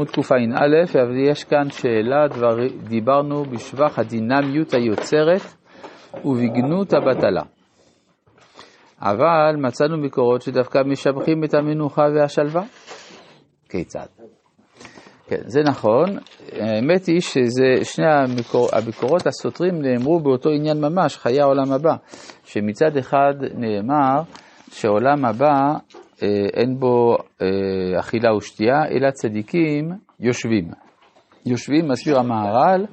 עמוד קע"א, אבל יש כאן שאלה, דבר, דיברנו בשבח הדינמיות היוצרת ובגנות הבטלה. אבל מצאנו מקורות שדווקא משבחים את המנוחה והשלווה. כיצד? כן, זה נכון. האמת היא ששני המקור, המקורות הסותרים נאמרו באותו עניין ממש, חיי העולם הבא. שמצד אחד נאמר שעולם הבא אין בו אה, אכילה ושתייה, אלא צדיקים יושבים. יושבים, מסביר המהר"ל,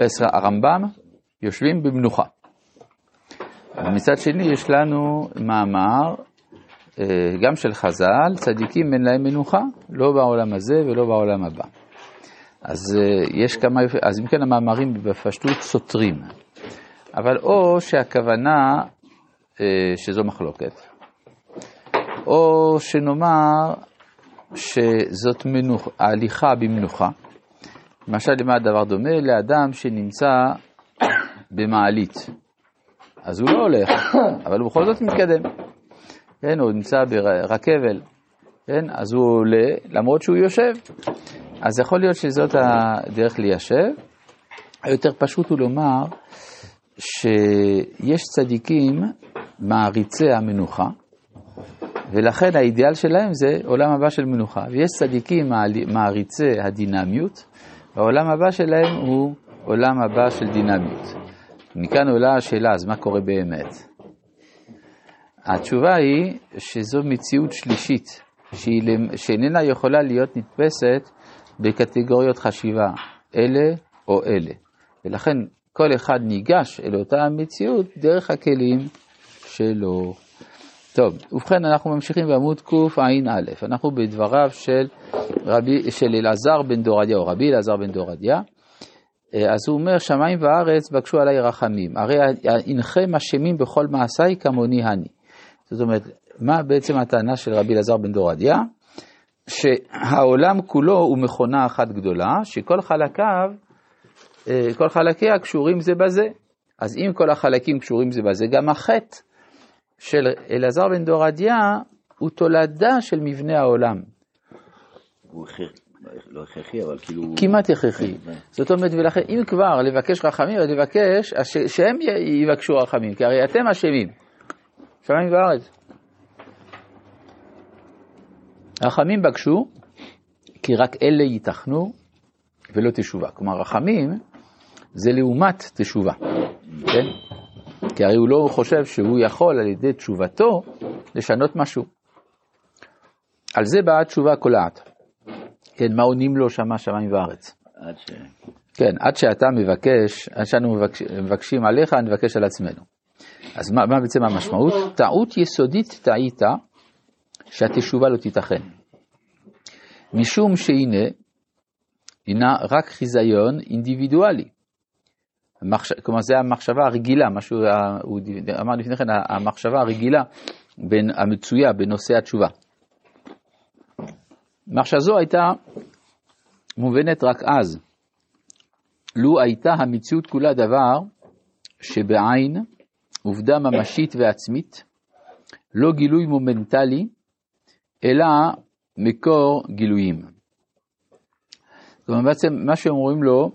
אה, הרמב"ם, יושבים במנוחה. מצד שני יש לנו מאמר, גם של חז"ל, צדיקים אין להם מנוחה, לא בעולם הזה ולא בעולם הבא. אז יש כמה, אז אם כן המאמרים בפשטות סותרים. אבל או שהכוונה שזו מחלוקת, או שנאמר שזאת מנוח, ההליכה במנוחה. למשל, למה הדבר דומה? לאדם שנמצא במעלית. אז הוא לא הולך, אבל הוא בכל זאת מתקדם. כן, הוא נמצא ברכבל, כן, אז הוא עולה למרות שהוא יושב. אז יכול להיות שזאת הדרך ליישב. היותר פשוט הוא לומר שיש צדיקים מעריצי המנוחה, ולכן האידיאל שלהם זה עולם הבא של מנוחה. ויש צדיקים מעריצי הדינמיות, והעולם הבא שלהם הוא עולם הבא של דינמיות. מכאן עולה השאלה, אז מה קורה באמת? התשובה היא שזו מציאות שלישית, שאיננה יכולה להיות נתפסת בקטגוריות חשיבה, אלה או אלה. ולכן כל אחד ניגש אל אותה המציאות דרך הכלים שלו. טוב, ובכן אנחנו ממשיכים בעמוד קע"א, אנחנו בדבריו של, רבי, של אלעזר בן דורדיה, או רבי אלעזר בן דורדיה, אה, אז הוא אומר, שמיים וארץ בקשו עליי רחמים, הרי הנכם אשמים בכל מעשיי כמוני אני. זאת אומרת, מה בעצם הטענה של רבי אלעזר בן דורדיה? שהעולם כולו הוא מכונה אחת גדולה, שכל חלקיו, אה, כל חלקיה קשורים זה בזה. אז אם כל החלקים קשורים זה בזה, גם החטא של אלעזר בן דורדיה הוא תולדה של מבנה העולם. הוא לא הכרחי, אבל כאילו... כמעט הכרחי. כן, כן. זאת אומרת, ולכן אם כבר לבקש רחמים, אז לבקש שהם יבקשו רחמים, כי הרי אתם אשמים. שמיים וארץ. רחמים בקשו, כי רק אלה ייתכנו ולא תשובה. כלומר, רחמים זה לעומת תשובה, כן? כי הרי הוא לא חושב שהוא יכול על ידי תשובתו לשנות משהו. על זה באה תשובה קולעת. כן, מה עונים לו שמה שמיים וארץ? עד ש... כן, עד שאתה מבקש, עד שאנו מבקש, מבקשים עליך, נבקש על עצמנו. אז מה, מה בעצם המשמעות? טעות יסודית טעית שהתשובה לא תיתכן. משום שהנה, הינה רק חיזיון אינדיבידואלי. המחש... כלומר, זה המחשבה הרגילה, מה שהוא אמר לפני כן, המחשבה הרגילה בין המצויה בנושא התשובה. מחשבה זו הייתה מובנת רק אז. לו הייתה המציאות כולה דבר שבעין, עובדה ממשית ועצמית, לא גילוי מומנטלי, אלא מקור גילויים. אומרת, בעצם מה שאומרים לו,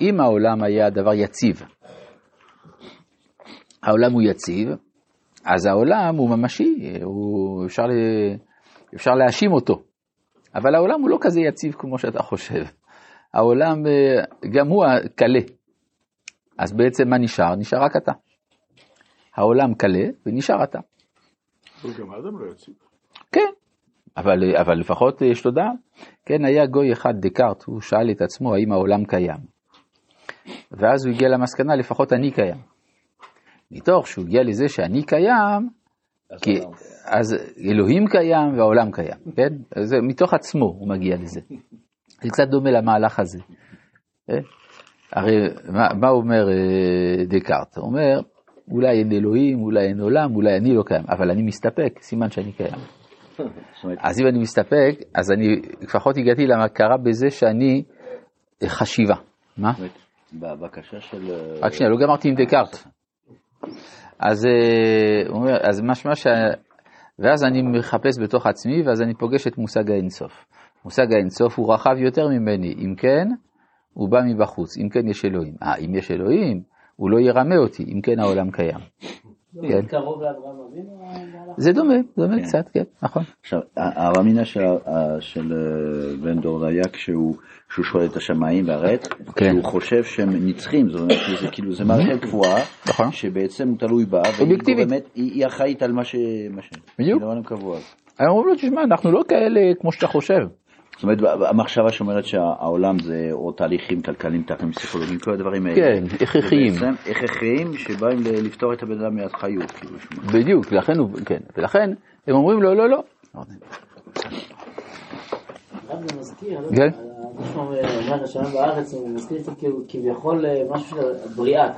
אם העולם היה דבר יציב, העולם הוא יציב, אז העולם הוא ממשי, הוא, אפשר, אפשר להאשים אותו. אבל העולם הוא לא כזה יציב כמו שאתה חושב. העולם, אה, גם הוא קלה. אז בעצם מה נשאר? נשאר רק אתה. העולם קלה ונשאר אתה. גם האדם לא יציב. כן, אבל, אבל לפחות יש תודעה. כן, היה גוי אחד, דקארט, הוא שאל את עצמו האם העולם קיים. ואז הוא הגיע למסקנה, לפחות אני קיים. מתוך שהוא הגיע לזה שאני קיים, כי, אז אלוהים קיים והעולם קיים, כן? אז מתוך עצמו הוא מגיע לזה. זה קצת דומה למהלך הזה. כן? הרי מה, מה אומר אה, דקארט? הוא אומר, אולי אין אלוהים, אולי אין עולם, אולי אני לא קיים, אבל אני מסתפק, סימן שאני קיים. אז אם אני מסתפק, אז אני לפחות הגעתי להכרה בזה שאני חשיבה. מה? בבקשה של... רק שנייה, לא גמרתי עם דקארט. אז אה, הוא אומר, אז משמע ש... ואז אני מחפש בתוך עצמי, ואז אני פוגש את מושג האינסוף. מושג האינסוף הוא רחב יותר ממני, אם כן, הוא בא מבחוץ, אם כן יש אלוהים. אה, אם יש אלוהים, הוא לא ירמה אותי, אם כן העולם קיים. כן. קרוב לאברהם אבינו? זה דומה, דומה כן. קצת, כן, נכון. עכשיו, הרמינה של, ה- של אה, בן דורדיה, כשהוא, כשהוא שואל את השמיים והארץ, כן. שהוא חושב שהם נצחים, זאת אומרת, זה כאילו, זה מערכת קבועה, נכון. שבעצם הוא תלוי בה, והיא אובייקטיבית. גורמת, היא היא אחראית על מה ש... מה ש... בדיוק. קבוע. הם אומרים לו, תשמע, אנחנו לא כאלה כמו שאתה חושב. זאת אומרת, המחשבה שאומרת שהעולם זה או תהליכים כלכליים, תהליכים פסיכולוגיים, כל הדברים האלה. כן, הכרחיים. הכרחיים שבאים לפתור את הבן אדם מהחיות, כאילו. בדיוק, לכן הוא, כן, ולכן הם אומרים לו, לא, לא. הרב זה מזכיר, לא כן. בארץ, הוא מזכיר את זה כאילו כביכול אה, משהו של הבריאה,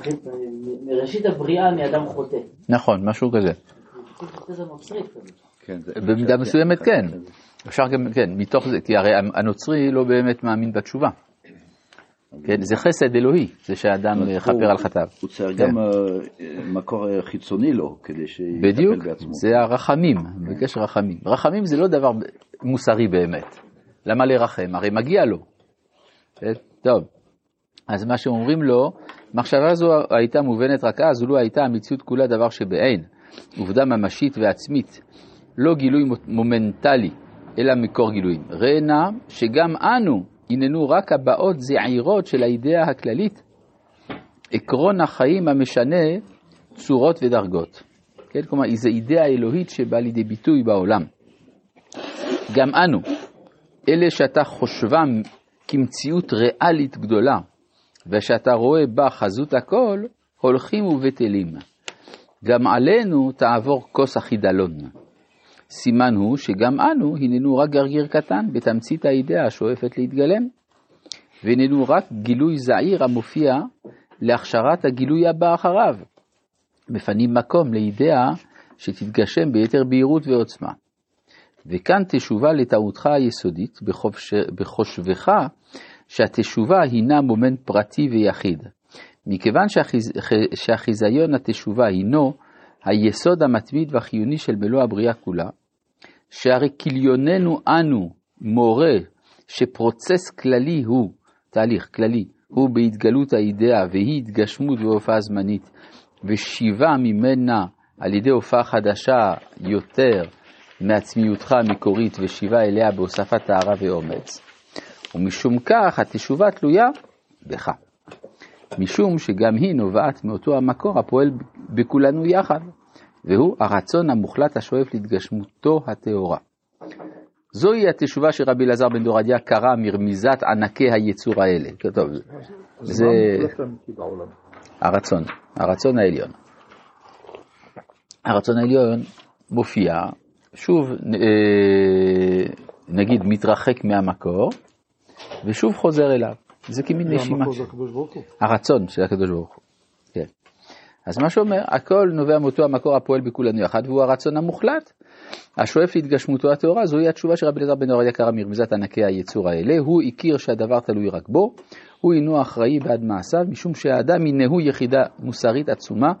מראשית הבריאה אני אדם חוטא. נכון, משהו כזה. כן, במידה מסוימת כן. אפשר גם, כן, מתוך זה, כי הרי הנוצרי לא באמת מאמין בתשובה. כן, זה חסד אלוהי, זה שהאדם הוא- יכפר על חטאיו. הוא צריך כן. גם אה, מקור אה, חיצוני לו, כדי שיטפל בדיוק, בעצמו. זה הרחמים, בקש רחמים. רחמים זה לא דבר מוסרי באמת. למה לרחם? הרי מגיע לו. כן, טוב, אז מה שאומרים לו, מחשבה זו הייתה מובנת רק אז, ולו הייתה המציאות כולה דבר שבאין, עובדה ממשית ועצמית, לא גילוי מומנטלי, אלא מקור גילויים. ראה נא שגם אנו הננו רק הבעות זעירות של האידאה הכללית, עקרון החיים המשנה צורות ודרגות. כן, כלומר, זו אידאה אלוהית שבאה לידי ביטוי בעולם. גם אנו, אלה שאתה חושבם כמציאות ריאלית גדולה, ושאתה רואה בה חזות הכל, הולכים ובטלים. גם עלינו תעבור כוס החידלון. סימן הוא שגם אנו הננו רק גרגיר קטן בתמצית האידאה השואפת להתגלם, והננו רק גילוי זעיר המופיע להכשרת הגילוי הבא אחריו. מפנים מקום לאידאה שתתגשם ביתר בהירות ועוצמה. וכאן תשובה לטעותך היסודית בחופש, בחושבך שהתשובה הינה מומנט פרטי ויחיד. מכיוון שהחיז, שהחיזיון התשובה הינו היסוד המתמיד והחיוני של מלוא הבריאה כולה, שהרי כליוננו אנו מורה שפרוצס כללי הוא, תהליך כללי, הוא בהתגלות האידאה והיא התגשמות והופעה זמנית, ושיבה ממנה על ידי הופעה חדשה יותר מעצמיותך המקורית ושיבה אליה בהוספת טהרה ואומץ. ומשום כך התשובה תלויה בך. משום שגם היא נובעת מאותו המקור הפועל בכולנו יחד, והוא הרצון המוחלט השואף להתגשמותו הטהורה. זוהי התשובה שרבי אלעזר בן דורדיה קרא מרמיזת ענקי היצור האלה. טוב, זה הרצון, הרצון העליון. הרצון העליון מופיע, שוב אה, נגיד מתרחק מהמקור, ושוב חוזר אליו. זה כמין נשימה. הרצון של הקדוש ברוך הוא. כן. אז מה שאומר, הכל נובע מאותו המקור הפועל בכולנו יחד, והוא הרצון המוחלט, השואף להתגשמותו הטהורה, זוהי התשובה שרבי אלעזר בן אוריה קרא מרמיזת ענקי היצור האלה, הוא הכיר שהדבר תלוי רק בו, הוא הינו אחראי בעד מעשיו, משום שהאדם הנהו יחידה מוסרית עצומה,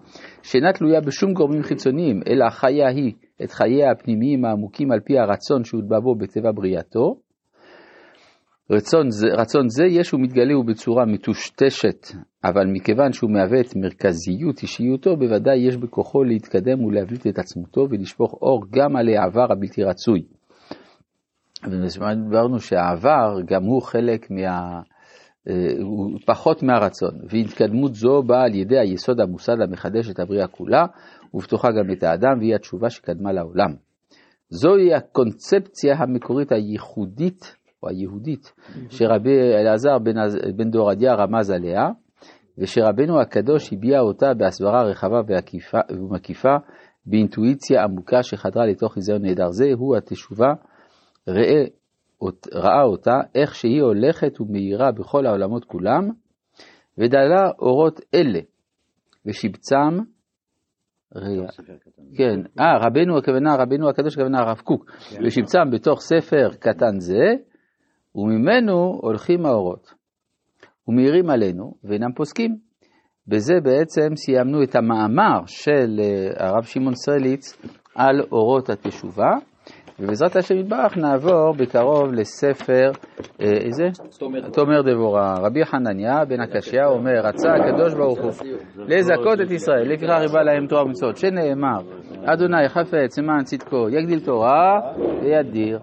שאינה תלויה בשום גורמים חיצוניים, אלא חיה היא את חייה הפנימיים העמוקים על פי הרצון שהוטבע בו בטבע בריאתו, רצון זה, רצון זה יש ומתגלה הוא בצורה מטושטשת, אבל מכיוון שהוא מהווה את מרכזיות אישיותו, בוודאי יש בכוחו להתקדם ולהבליט את עצמותו ולשפוך אור גם על העבר הבלתי רצוי. ודיברנו שהעבר גם הוא חלק מה... אה, הוא פחות מהרצון, והתקדמות זו באה על ידי היסוד המוסד המחדש את הבריאה כולה, ובתוכה גם את האדם, והיא התשובה שקדמה לעולם. זוהי הקונספציה המקורית הייחודית או היהודית, שרבי אלעזר בן, בן דורדיה רמז עליה, ושרבנו הקדוש הביע אותה בהסברה רחבה ועקיפה, ומקיפה, באינטואיציה עמוקה שחדרה לתוך חיזיון נהדר. זה, הוא התשובה, ראה, ראה אותה, איך שהיא הולכת ומאירה בכל העולמות כולם, ודלה אורות אלה, ושיבצם, כן, אה, רבנו הכוונה, רבנו הקדוש הכוונה הרב קוק, ושיבצם בתוך ספר קטן זה, וממנו הולכים האורות, ומאירים עלינו, ואינם פוסקים. בזה בעצם סיימנו את המאמר של הרב שמעון סרליץ על אורות התשובה, ובעזרת השם יתברך נעבור בקרוב לספר, אה, איזה? תומר דבורה. רבי חנניה בן הקשיא אומר, רצה הקדוש ברוך הוא לזכות את ישראל, לפיכך ריבה להם תורה ומצוות, שנאמר, אדוני חפץ למען צדקו, יגדיל תורה וידיר